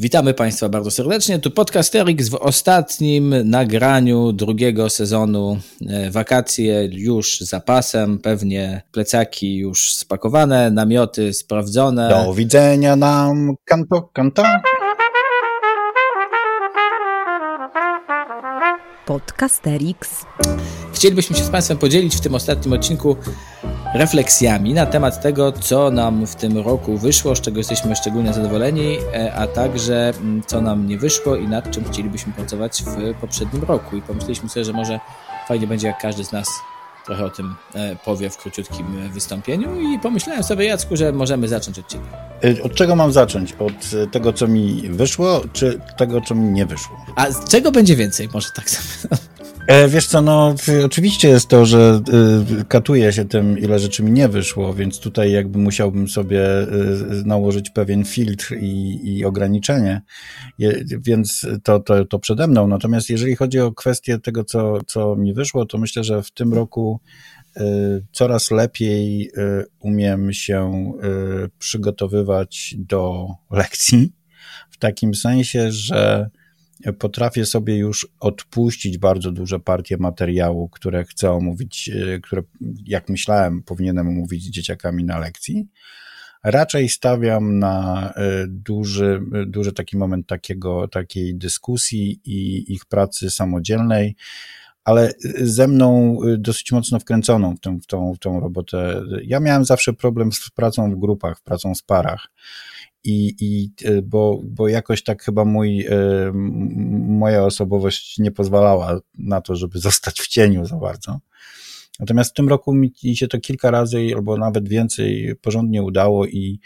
Witamy Państwa bardzo serdecznie. Tu Podcasterix w ostatnim nagraniu drugiego sezonu. E, wakacje już za pasem, pewnie plecaki już spakowane, namioty sprawdzone. Do widzenia nam, kanto, kanto. Podcasterix. Chcielibyśmy się z Państwem podzielić w tym ostatnim odcinku refleksjami na temat tego, co nam w tym roku wyszło, z czego jesteśmy szczególnie zadowoleni, e, a także mm, co nam nie wyszło i nad czym chcielibyśmy pracować w poprzednim roku. I pomyśleliśmy sobie, że może fajnie będzie, jak każdy z nas trochę o tym e, powie w króciutkim wystąpieniu i pomyślałem sobie, Jacku, że możemy zacząć od Ciebie. E, od czego mam zacząć? Od tego, co mi wyszło, czy tego, co mi nie wyszło? A z czego będzie więcej? Może tak sobie. E, wiesz co, no oczywiście jest to, że y, katuję się tym, ile rzeczy mi nie wyszło, więc tutaj jakby musiałbym sobie y, nałożyć pewien filtr i, i ograniczenie, więc to, to, to przede mną. Natomiast jeżeli chodzi o kwestię tego, co, co mi wyszło, to myślę, że w tym roku y, coraz lepiej umiem się przygotowywać do lekcji, w takim sensie, że potrafię sobie już odpuścić bardzo duże partie materiału, które chcę omówić, e, które, jak myślałem, powinienem omówić z dzieciakami na lekcji. Raczej stawiam na e, duży, duży taki moment takiego, takiej dyskusji i ich pracy samodzielnej, ale ze mną e, dosyć mocno wkręconą w, tę, w, tą, w tą robotę. Ja miałem zawsze problem z pracą w grupach, pracą w parach i, i e, bo, bo jakoś tak chyba mój, moja osobowość nie pozwalała na to, żeby zostać w cieniu za bardzo. Natomiast w tym roku mi się to kilka razy albo nawet więcej porządnie udało i,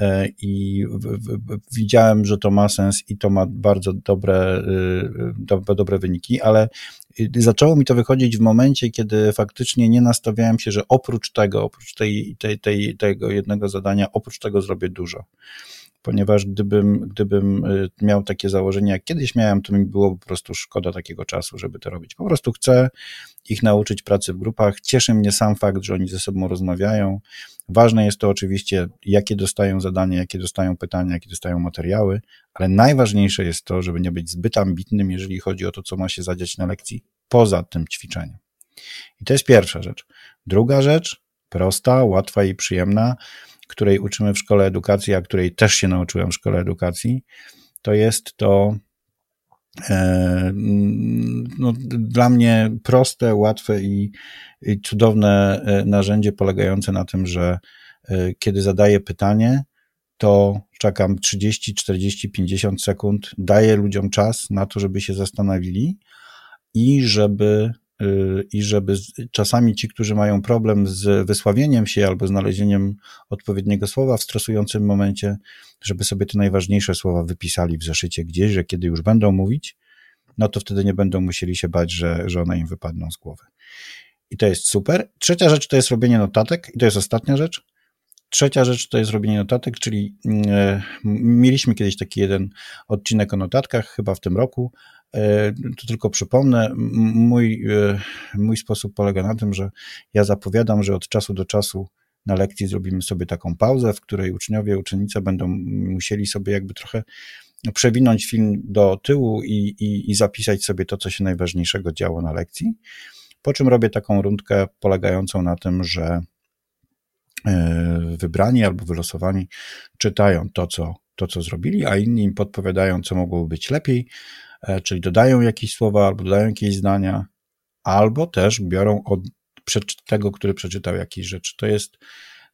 e, i widziałem, że to ma sens i to ma bardzo dobre, dobre, dobre wyniki, ale zaczęło mi to wychodzić w momencie, kiedy faktycznie nie nastawiałem się, że oprócz tego, oprócz tej, tej, tej, tego jednego zadania, oprócz tego zrobię dużo ponieważ gdybym, gdybym y, miał takie założenie, jak kiedyś miałem, to mi było po prostu szkoda takiego czasu, żeby to robić. Po prostu chcę ich nauczyć pracy w grupach. Cieszy mnie sam fakt, że oni ze sobą rozmawiają. Ważne jest to oczywiście, jakie dostają zadania, jakie dostają pytania, jakie dostają materiały, ale najważniejsze jest to, żeby nie być zbyt ambitnym, jeżeli chodzi o to, co ma się zadziać na lekcji poza tym ćwiczeniem. I to jest pierwsza rzecz. Druga rzecz, prosta, łatwa i przyjemna, której uczymy w szkole edukacji, a której też się nauczyłem w szkole edukacji, to jest to e, no, dla mnie proste, łatwe i, i cudowne e, narzędzie polegające na tym, że e, kiedy zadaję pytanie, to czekam 30, 40, 50 sekund, daję ludziom czas na to, żeby się zastanowili i żeby i żeby czasami ci, którzy mają problem z wysławieniem się albo znalezieniem odpowiedniego słowa w stresującym momencie, żeby sobie te najważniejsze słowa wypisali w zeszycie gdzieś, że kiedy już będą mówić, no to wtedy nie będą musieli się bać, że, że one im wypadną z głowy. I to jest super. Trzecia rzecz to jest robienie notatek i to jest ostatnia rzecz. Trzecia rzecz to jest robienie notatek, czyli e, mieliśmy kiedyś taki jeden odcinek o notatkach, chyba w tym roku, to tylko przypomnę, mój, e, mój sposób polega na tym, że ja zapowiadam, że od czasu do czasu na lekcji zrobimy sobie taką pauzę, w której uczniowie, uczennice będą musieli sobie jakby trochę przewinąć film do tyłu i, i, i zapisać sobie to, co się najważniejszego działo na lekcji. Po czym robię taką rundkę polegającą na tym, że e, wybrani albo wylosowani czytają to, co, to, co zrobili, a inni im podpowiadają, co mogłoby być lepiej, E, czyli dodają jakieś słowa albo dodają jakieś zdania, albo też biorą od tego, który przeczytał jakieś rzeczy. To jest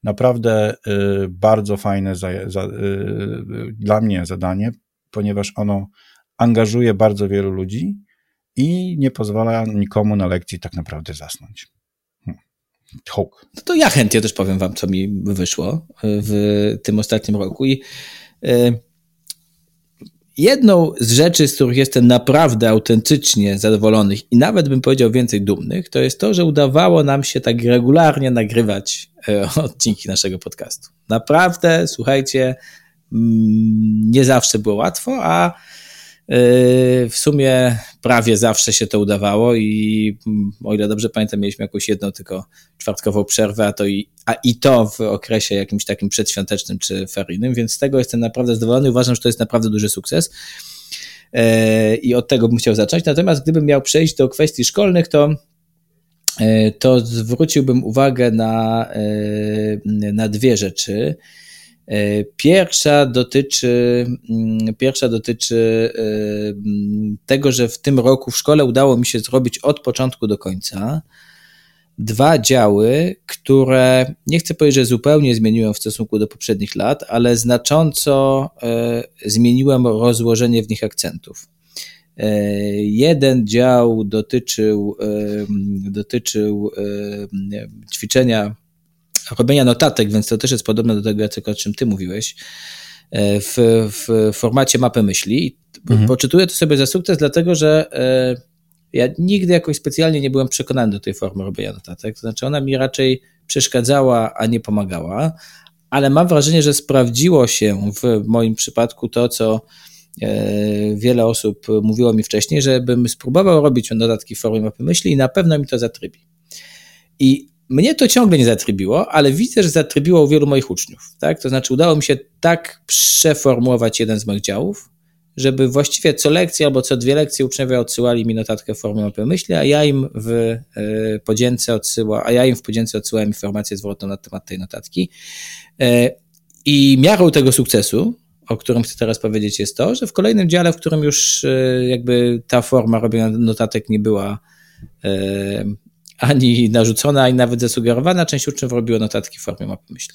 naprawdę y, bardzo fajne za, za, y, dla mnie zadanie, ponieważ ono angażuje bardzo wielu ludzi i nie pozwala nikomu na lekcji tak naprawdę zasnąć. Hmm. Hook. No to ja chętnie też powiem wam, co mi wyszło w tym ostatnim roku i y, Jedną z rzeczy, z których jestem naprawdę autentycznie zadowolony i nawet bym powiedział więcej dumnych, to jest to, że udawało nam się tak regularnie nagrywać e, odcinki naszego podcastu. Naprawdę, słuchajcie, mm, nie zawsze było łatwo, a w sumie prawie zawsze się to udawało i mm, o ile dobrze pamiętam, mieliśmy jakąś jedną tylko czwartkową przerwę, a, to i, a i to w okresie jakimś takim przedświątecznym czy feryjnym, więc z tego jestem naprawdę zadowolony. Uważam, że to jest naprawdę duży sukces i od tego bym chciał zacząć. Natomiast gdybym miał przejść do kwestii szkolnych, to E, to zwróciłbym uwagę na, na dwie rzeczy. E, pierwsza dotyczy, mm, pierwsza dotyczy mm, tego, że w tym roku w szkole udało mi się zrobić od początku do końca dwa działy, które nie chcę powiedzieć, że zupełnie zmieniłem w stosunku do poprzednich lat, ale znacząco zmieniłem rozłożenie w nich akcentów. E, jeden dział dotyczył, e, dotyczył e, ćwiczenia, robienia notatek, więc to też jest podobne do tego, o czym ty mówiłeś, w, w formacie mapy myśli. Mhm. Poczytuję to sobie za sukces, dlatego że ja nigdy jakoś specjalnie nie byłem przekonany do tej formy robienia notatek. To znaczy, ona mi raczej przeszkadzała, a nie pomagała, ale mam wrażenie, że sprawdziło się w moim przypadku to, co E, wiele osób mówiło mi wcześniej, żebym spróbował robić notatki w formie mapy myśli i na pewno mi to zatrybi. I mnie to ciągle nie zatrybiło, ale widzę, że zatrybiło u wielu moich uczniów. Tak? To znaczy, udało mi się tak przeformułować jeden z moich działów, żeby właściwie co lekcję albo co dwie lekcje uczniowie odsyłali mi notatkę w formie mapy myśli, a ja im w e, podzięce odsyła, a ja im w podzięce odsyłałem informację zwrotną na temat tej notatki. E, I miarą tego sukcesu o którym chcę teraz powiedzieć, jest to, że w kolejnym dziale, w którym już e, jakby ta forma robienia notatek nie była ani narzucona, ani nawet zasugerowana, część uczniów robiło notatki w formie mapy myśli.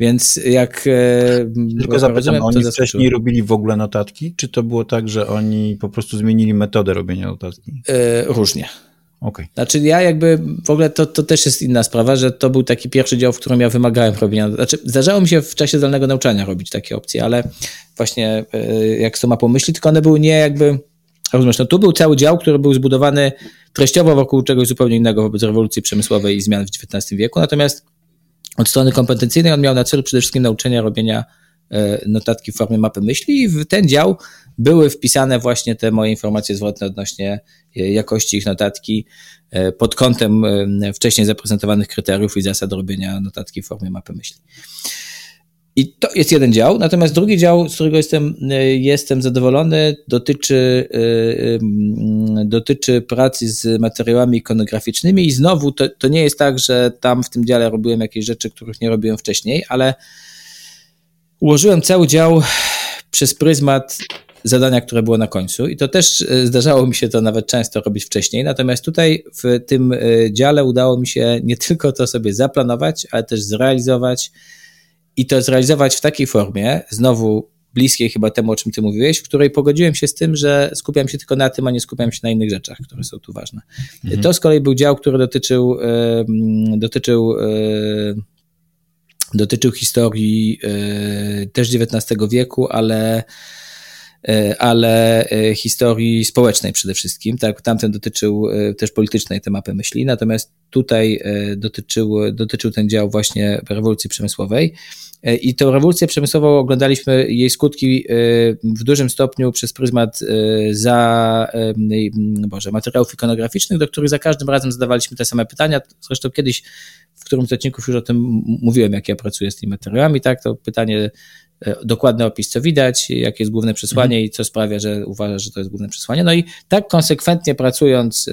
Więc jak. E, Tylko zapytam, oni wcześniej robili w ogóle notatki, czy to było tak, że oni po prostu zmienili metodę robienia notatki? Różnie. Okay. Znaczy ja jakby, w ogóle to, to też jest inna sprawa, że to był taki pierwszy dział, w którym ja wymagałem robienia, znaczy zdarzało mi się w czasie zdalnego nauczania robić takie opcje, ale właśnie e, jak to ma pomyśli, tylko one były nie jakby, rozumiesz, no tu był cały dział, który był zbudowany treściowo wokół czegoś zupełnie innego wobec rewolucji przemysłowej i zmian w XIX wieku, natomiast od strony kompetencyjnej on miał na celu przede wszystkim nauczenia robienia e, notatki w formie mapy myśli i w ten dział były wpisane właśnie te moje informacje zwrotne odnośnie e, jakości ich notatki e, pod kątem wcześniej zaprezentowanych kryteriów i zasad robienia notatki w formie mapy myśli. I to jest jeden dział, natomiast drugi dział, z którego jestem, jestem zadowolony, dotyczy, dotyczy pracy z materiałami ikonograficznymi. I znowu to, to nie jest tak, że tam w tym dziale robiłem jakieś rzeczy, których nie robiłem wcześniej, ale ułożyłem cały dział przez pryzmat zadania, które było na końcu. I to też zdarzało mi się to nawet często robić wcześniej, natomiast tutaj w tym dziale udało mi się nie tylko to sobie zaplanować, ale też zrealizować i to zrealizować w takiej formie, znowu bliskiej chyba temu, o czym ty mówiłeś, w której pogodziłem się z tym, że skupiam się tylko na tym, a nie skupiam się na innych rzeczach, które są tu ważne. Mhm. To z kolei był dział, który dotyczył, dotyczył dotyczył historii też XIX wieku, ale E, ale e, historii społecznej przede wszystkim. Tak, tamten dotyczył e, też politycznej te mapy myśli, natomiast tutaj dotyczył, dotyczył ten dział właśnie rewolucji przemysłowej. I tę rewolucję przemysłową oglądaliśmy jej skutki w dużym stopniu przez pryzmat za, Boże, materiałów ikonograficznych, do których za każdym razem zadawaliśmy te same pytania. Zresztą kiedyś w którymś z odcinków już o tym mówiłem, jak ja pracuję z tymi materiałami, tak, to pytanie E, dokładny opis, co widać, jakie jest główne przesłanie mhm. i co sprawia, że uważasz, że to jest główne przesłanie. No i tak konsekwentnie pracując e,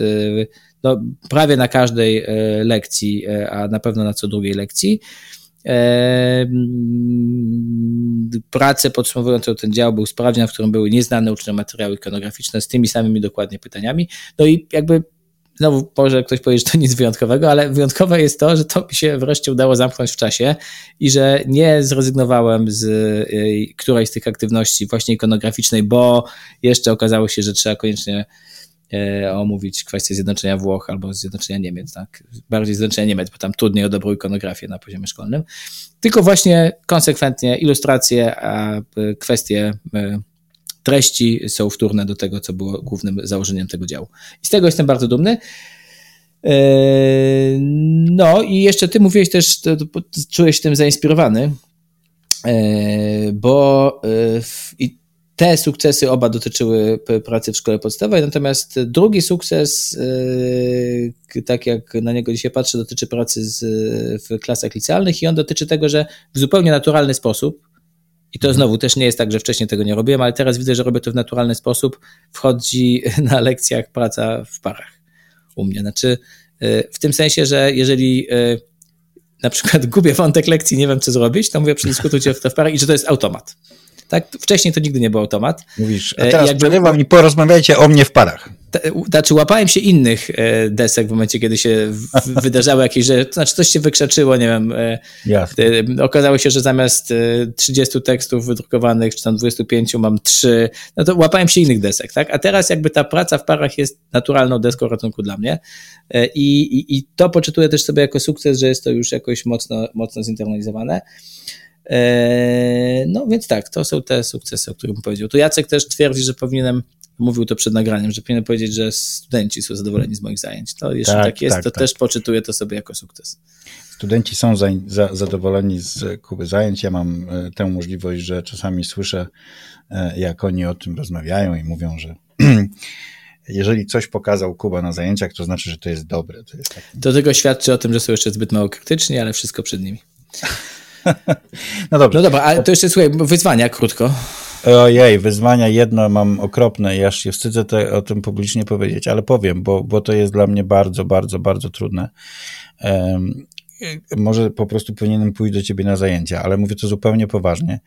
no, prawie na każdej e, lekcji, a na pewno na co drugiej lekcji, pracę podsumowującą ten dział był sprawdzian, w którym były nieznane uczniom materiały ikonograficzne z tymi samymi dokładnie pytaniami. No i jakby Znowu może ktoś powiedzieć, że to nic wyjątkowego, ale wyjątkowe jest to, że to mi się wreszcie udało zamknąć w czasie i że nie zrezygnowałem z y, którejś z tych aktywności właśnie ikonograficznej, bo jeszcze okazało się, że trzeba koniecznie y, omówić kwestię zjednoczenia Włoch albo zjednoczenia Niemiec, tak? Bardziej zjednoczenia Niemiec, bo tam trudniej o dobrą ikonografię na poziomie szkolnym. Tylko właśnie konsekwentnie ilustracje, a y, kwestie treści są wtórne do tego, co było głównym założeniem tego działu. I z tego jestem bardzo dumny. E, no i jeszcze ty mówiłeś też, czułeś się tym zainspirowany, e, bo e, te sukcesy oba dotyczyły pracy w szkole podstawowej, natomiast drugi sukces, tak jak na niego dzisiaj patrzę, dotyczy pracy z, w klasach licealnych i on dotyczy tego, że w zupełnie naturalny sposób, i to znowu też nie jest tak, że wcześniej tego nie robiłem, ale teraz widzę, że robię to w naturalny sposób, wchodzi na lekcjach praca w parach u mnie. Znaczy, w tym sensie, że jeżeli na przykład gubię wątek lekcji, nie wiem co zrobić, to mówię, przedyskutujcie to w parach i że to jest automat. Tak? Wcześniej to nigdy nie był automat. Mówisz, a teraz Jakby, przerywam i porozmawiajcie o mnie w parach. Znaczy, łapałem się innych e, desek w momencie, kiedy się wydarzały jakieś rzeczy, to znaczy coś się wykrzaczyło, nie wiem. E, Jasne. E, okazało się, że zamiast 30 tekstów wydrukowanych, czy tam 25 mam 3, no to łapałem się innych desek, tak? A teraz jakby ta praca w parach jest naturalną deską ratunku dla mnie i, i, i to poczytuję też sobie jako sukces, że jest to już jakoś mocno, mocno zinternalizowane. No więc tak, to są te sukcesy, o których bym powiedział. Tu Jacek też twierdzi, że powinienem, mówił to przed nagraniem, że powinienem powiedzieć, że studenci są zadowoleni z moich zajęć. To jeśli tak, tak jest, tak, to tak. też poczytuję to sobie jako sukces. Studenci są za, za, zadowoleni z Kuby zajęć. Ja mam e, tę możliwość, że czasami słyszę, e, jak oni o tym rozmawiają i mówią, że jeżeli coś pokazał Kuba na zajęciach, to znaczy, że to jest dobre. To, jest taki... to tylko świadczy o tym, że są jeszcze zbyt mało krytyczni, ale wszystko przed nimi. No dobrze. No dobra, ale to jeszcze słuchaj, wyzwania krótko. Ojej, wyzwania jedno mam okropne i aż się wstydzę te, o tym publicznie powiedzieć, ale powiem, bo, bo to jest dla mnie bardzo, bardzo, bardzo trudne. Um, może po prostu powinienem pójść do ciebie na zajęcia, ale mówię to zupełnie poważnie,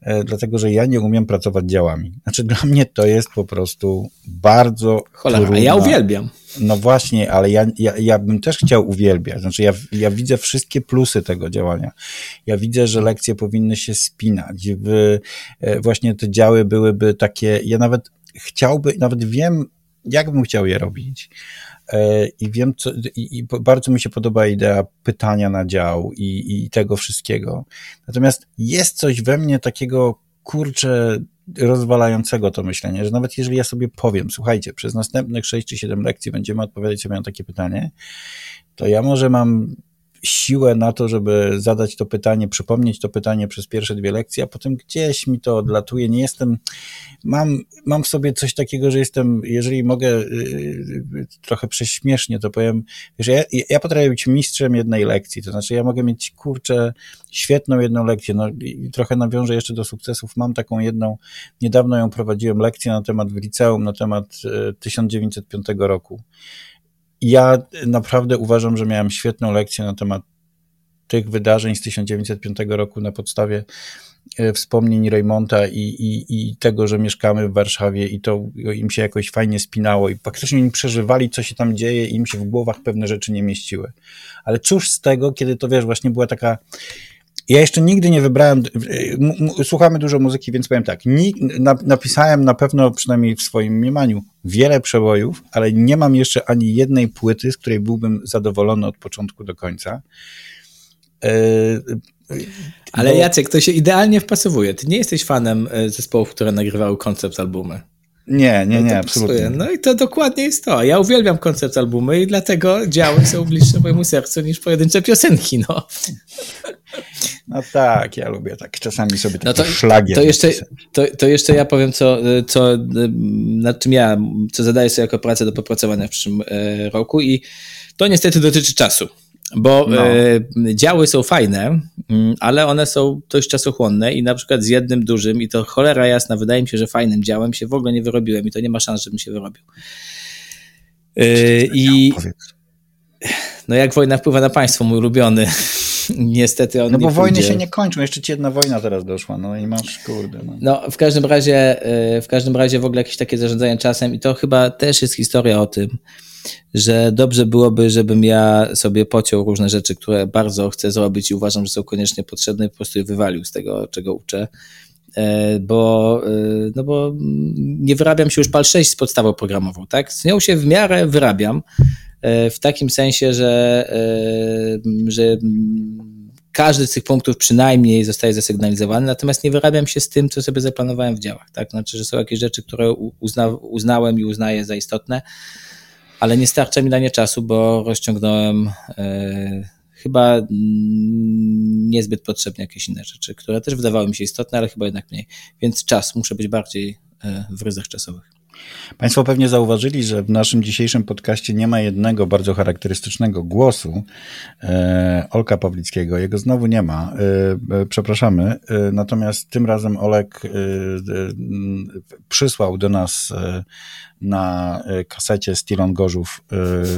e, dlatego że ja nie umiem pracować działami. Znaczy dla mnie to jest po prostu bardzo Cholera, trudna. ja uwielbiam. No właśnie, ale ja, ja, ja bym też chciał uwielbiać. Znaczy ja, ja widzę wszystkie plusy tego działania. Ja widzę, że lekcje powinny się spinać. W, e, właśnie te działy byłyby takie, ja nawet chciałby, nawet wiem, jak bym chciał je robić E, i wiem, co, i, i, bardzo mi się podoba idea pytania na dział i, i tego wszystkiego. Natomiast jest coś we mnie takiego, kurczę, rozwalającego to myślenie, że nawet jeżeli ja sobie powiem, słuchajcie, przez następnych 6 czy 7 lekcji będziemy odpowiadać sobie na takie pytanie, to ja może mam siłę na to, żeby zadać to pytanie, przypomnieć to pytanie przez pierwsze dwie lekcje, a potem gdzieś mi to odlatuje. Nie jestem, mam, mam w sobie coś takiego, że jestem, jeżeli mogę yy, trochę prześmiesznie to powiem, że ja, ja potrafię być mistrzem jednej lekcji, to znaczy ja mogę mieć, kurczę, świetną jedną lekcję, no i trochę nawiążę jeszcze do sukcesów, mam taką jedną, niedawno ją prowadziłem lekcję na temat w liceum, na temat 1905 y, roku ja naprawdę uważam, że miałem świetną lekcję na temat tych wydarzeń z 1905 roku na podstawie e, wspomnień Raymonta i, i, i tego, że mieszkamy w Warszawie i to im się jakoś fajnie spinało i faktycznie oni przeżywali, co się tam dzieje i im się w głowach pewne rzeczy nie mieściły. Ale cóż z tego, kiedy to wiesz, właśnie była taka ja jeszcze nigdy nie wybrałem, słuchamy dużo muzyki, więc powiem tak, napisałem na pewno, przynajmniej w swoim mniemaniu, wiele przebojów, ale nie mam jeszcze ani jednej płyty, z której byłbym zadowolony od początku do końca. E, ale. Jacek, to się idealnie wpasowuje. Ty nie jesteś fanem e, zespołów, które nagrywały koncept albumy. Nie, nie, no nie, absolutnie. No i to dokładnie jest to. Ja uwielbiam koncept albumy i dlatego działy są bliższe mojemu sercu niż pojedyncze piosenki, no. No tak, ja lubię tak czasami sobie takie no to. To jeszcze, to, to jeszcze ja powiem, co, co, nad czym ja, co zadaję sobie jako pracę do popracowania w przyszłym e, roku i to niestety dotyczy czasu. Bo no. e, działy są fajne, mm, ale one są dość czasochłonne i na przykład z jednym dużym, i to cholera jasna, wydaje mi się, że fajnym działem się w ogóle nie wyrobiłem i to nie ma szans, żebym się wyrobił. E, I no jak wojna wpływa na państwo, mój ulubiony. Niestety on No bo nie wojny się nie kończą, jeszcze ci jedna wojna teraz doszła, no i masz, kurde. No. no w każdym razie, e, w każdym razie w ogóle jakieś takie zarządzanie czasem i to chyba też jest historia o tym, że dobrze byłoby, żebym ja sobie pociął różne rzeczy, które bardzo chcę zrobić i uważam, że są koniecznie potrzebne i po prostu je wywalił z tego, czego uczę e, bo, e, no bo nie wyrabiam się już PAL 6 z podstawą programową, tak? Z nią się w miarę wyrabiam, e, w takim sensie, że, że każdy z tych punktów przynajmniej zostaje zasygnalizowany, natomiast nie wyrabiam się z tym, co sobie zaplanowałem w działach, tak? Znaczy, że są jakieś rzeczy, które uzna, uznałem i uznaję za istotne, ale nie starcza mi na nie czasu, bo rozciągnąłem e, chyba niezbyt potrzebne jakieś inne rzeczy, które też wydawały mi się istotne, ale chyba jednak mniej. Więc czas, muszę być bardziej w ryzach czasowych. Państwo pewnie zauważyli, że w naszym dzisiejszym podcaście nie ma jednego bardzo charakterystycznego głosu e, Olka Pawlickiego. Jego znowu nie ma. E, e przepraszamy. E, natomiast tym razem Olek e, e, przysłał do nas na kasecie Stilon Gorzów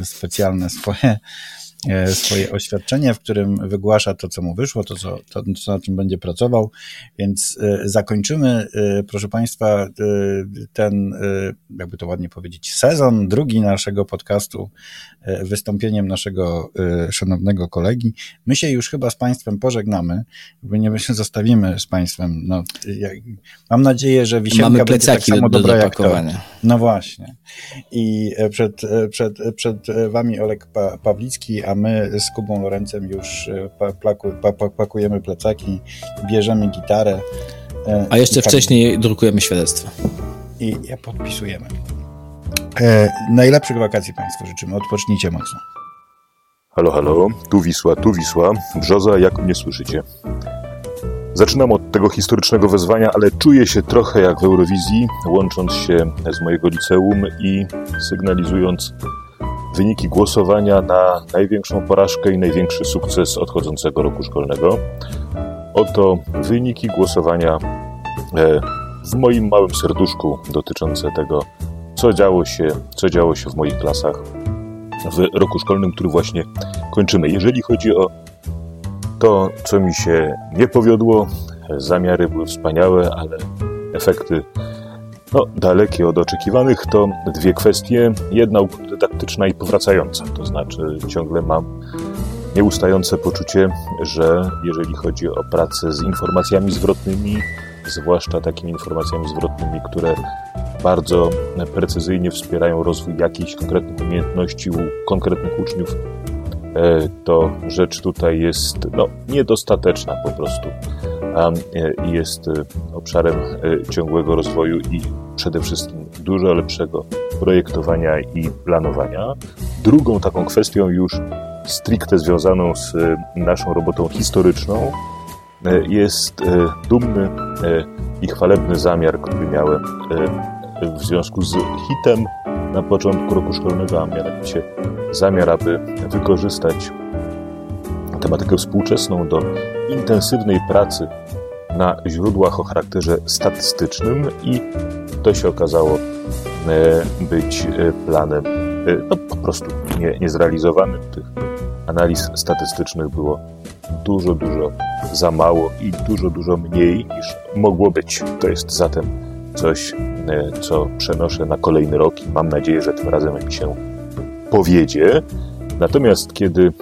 specjalne swoje swoje oświadczenie, w którym wygłasza to, co mu wyszło, to, co, to, co na czym będzie pracował. Więc e, zakończymy, e, proszę Państwa, ten, jakby to ładnie powiedzieć, sezon drugi naszego podcastu wystąpieniem naszego szanownego kolegi. My się już chyba z Państwem pożegnamy, bo nie my się zostawimy z Państwem. No, mam nadzieję, że wisienka Mamy plecaki tak samo do, do jak to. No właśnie. I przed, przed, przed Wami Olek pa Pawlicki, a my z Kubą Lorencem już e, pakujemy plecaki, bierzemy gitarę. E, a jeszcze wcześniej drukujemy świadectwo. I je podpisujemy. E, najlepszych wakacji Państwu życzymy. Odpocznijcie mocno. Halo, halo, tu Wisła, tu Wisła. Brzoza, jak mnie słyszycie? Zaczynam od tego historycznego wezwania, ale czuję się trochę jak w Eurowizji, łącząc się z mojego liceum i sygnalizując wyniki głosowania na największą porażkę i największy sukces odchodzącego roku szkolnego. Oto wyniki głosowania e, w moim małym serduszku dotyczące tego, co działo się, co działo się w moich klasach w roku szkolnym, który właśnie kończymy. Jeżeli chodzi o to, co mi się nie powiodło, zamiary były wspaniałe, ale efekty no, dalekie od oczekiwanych to dwie kwestie. Jedna dydaktyczna i powracająca, to znaczy ciągle mam nieustające poczucie, że jeżeli chodzi o pracę z informacjami zwrotnymi, zwłaszcza takimi informacjami zwrotnymi, które bardzo precyzyjnie wspierają rozwój jakichś konkretnych umiejętności u konkretnych uczniów, e, to rzecz tutaj jest no, niedostateczna po prostu i jest e, obszarem e, ciągłego rozwoju i przede wszystkim dużo lepszego projektowania i planowania. Drugą taką kwestią już stricte związaną z e, naszą robotą historyczną jest dumny i chwalebny zamiar, który miałem w związku z hitem na początku roku szkolnego, a mianowicie zamiar, aby wykorzystać tematykę współczesną do intensywnej pracy na źródłach o charakterze statystycznym i to się okazało e, być e, planem e, no, po prostu nie, niezrealizowanym. Tych analiz statystycznych było dużo, dużo za mało i dużo, dużo mniej niż mogło być. To jest zatem coś, co przenoszę na kolejny rok i mam nadzieję, że tym razem mi się powiedzie. Natomiast kiedy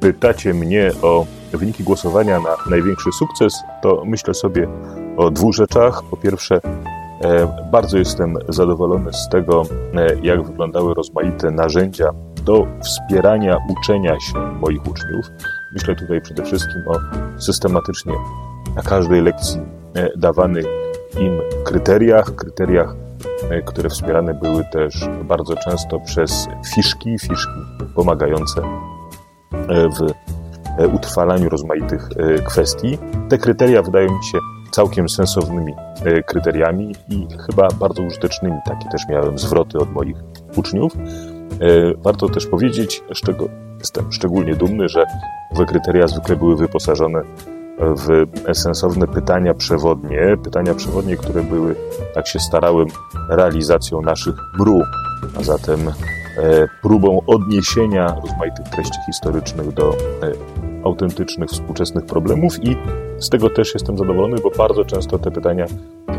pytacie mnie o wyniki głosowania na największy sukces, to myślę sobie o dwóch rzeczach. Po pierwsze, e, bardzo jestem zadowolony z tego, e, jak wyglądały rozmaite narzędzia do wspierania uczenia się moich uczniów. Myślę tutaj przede wszystkim o systematycznie na każdej lekcji dawanych im kryteriach, kryteriach E, które wspierane były też bardzo często przez fiszki, fiszki pomagające e, w e, utrwalaniu rozmaitych kwestii. Te kryteria wydają mi się całkiem sensownymi kryteriami i chyba bardzo użytecznymi. Takie też miałem zwroty od moich uczniów. Warto też powiedzieć, z czego jestem szczególnie dumny, że owe kryteria zwykle były wyposażone w sensowne pytania przewodnie, pytania przewodnie, które były, tak się starałem, realizacją naszych mru, a zatem e, próbą odniesienia rozmaitych treści historycznych do e, autentycznych, współczesnych problemów i z tego też jestem zadowolony, bo bardzo często te pytania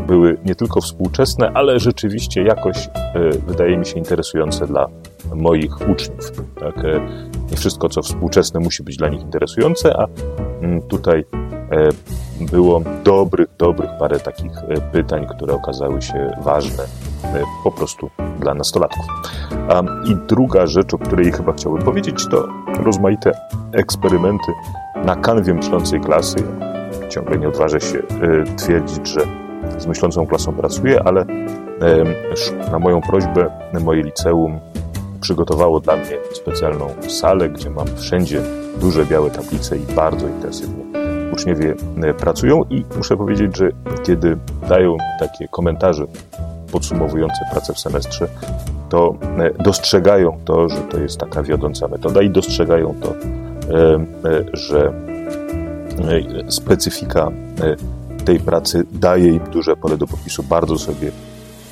były nie tylko współczesne, ale rzeczywiście jakoś, e, wydaje mi się, interesujące dla moich uczniów. Tak? Nie wszystko, co współczesne, musi być dla nich interesujące, a mm, tutaj E, było dobrych, dobrych parę takich e, pytań, które okazały się ważne e, po prostu dla nastolatków. I druga rzecz, o której chyba chciałbym powiedzieć, to rozmaite eksperymenty na kanwie myślącej klasy. Ciągle nie odważę się twierdzić, że z myślącą klasą pracuję, ale na moją prośbę moje liceum przygotowało dla mnie specjalną salę, gdzie mam wszędzie duże białe tablice i bardzo intensywnie uczniowie pracują i muszę powiedzieć, że kiedy dają takie komentarze podsumowujące pracę w semestrze, to dostrzegają to, że to jest taka wiodąca metoda i dostrzegają to, że specyfika tej pracy daje im duże pole do popisu, bardzo sobie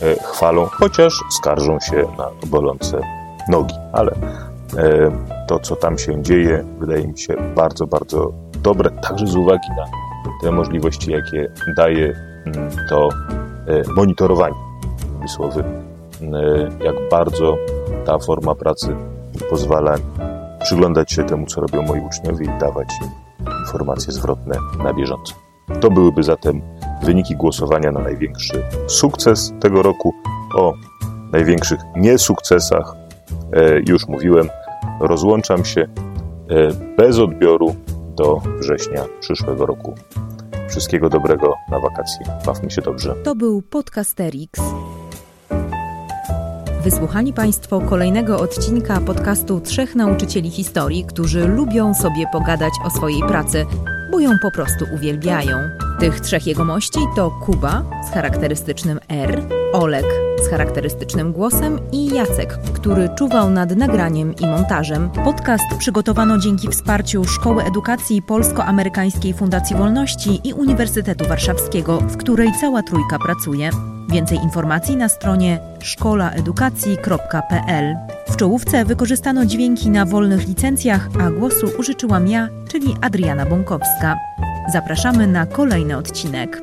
e, chwalą, chociaż skarżą się na bolące nogi. Ale e, to, co tam się dzieje, wydaje mi się bardzo, bardzo dobre, także z uwagi na te możliwości, jakie daje mm, to e, monitorowanie wysłowy, jak bardzo ta forma pracy pozwala przyglądać się temu, co robią moi uczniowie i dawać im informacje zwrotne na bieżąco. To byłyby zatem wyniki głosowania na największy sukces tego roku. O największych niesukcesach e, już mówiłem. Rozłączam się e, bez odbioru do września przyszłego roku. Wszystkiego dobrego na wakacje. Bawmy się dobrze. To był Podcasterix. Wysłuchali Państwo kolejnego odcinka podcastu Trzech Nauczycieli Historii, którzy lubią sobie pogadać o swojej pracy bo ją po prostu uwielbiają. Tych trzech jegomości to Kuba z charakterystycznym R, Olek z charakterystycznym głosem i Jacek, który czuwał nad nagraniem i montażem. Podcast przygotowano dzięki wsparciu Szkoły Edukacji Polsko-Amerykańskiej Fundacji Wolności i Uniwersytetu Warszawskiego, w której cała trójka pracuje. Więcej informacji na stronie szkolaedukacji.pl. W czołówce wykorzystano dźwięki na wolnych licencjach, a głosu użyczyłam ja, czyli Adriana Bąkowska. Zapraszamy na kolejny odcinek.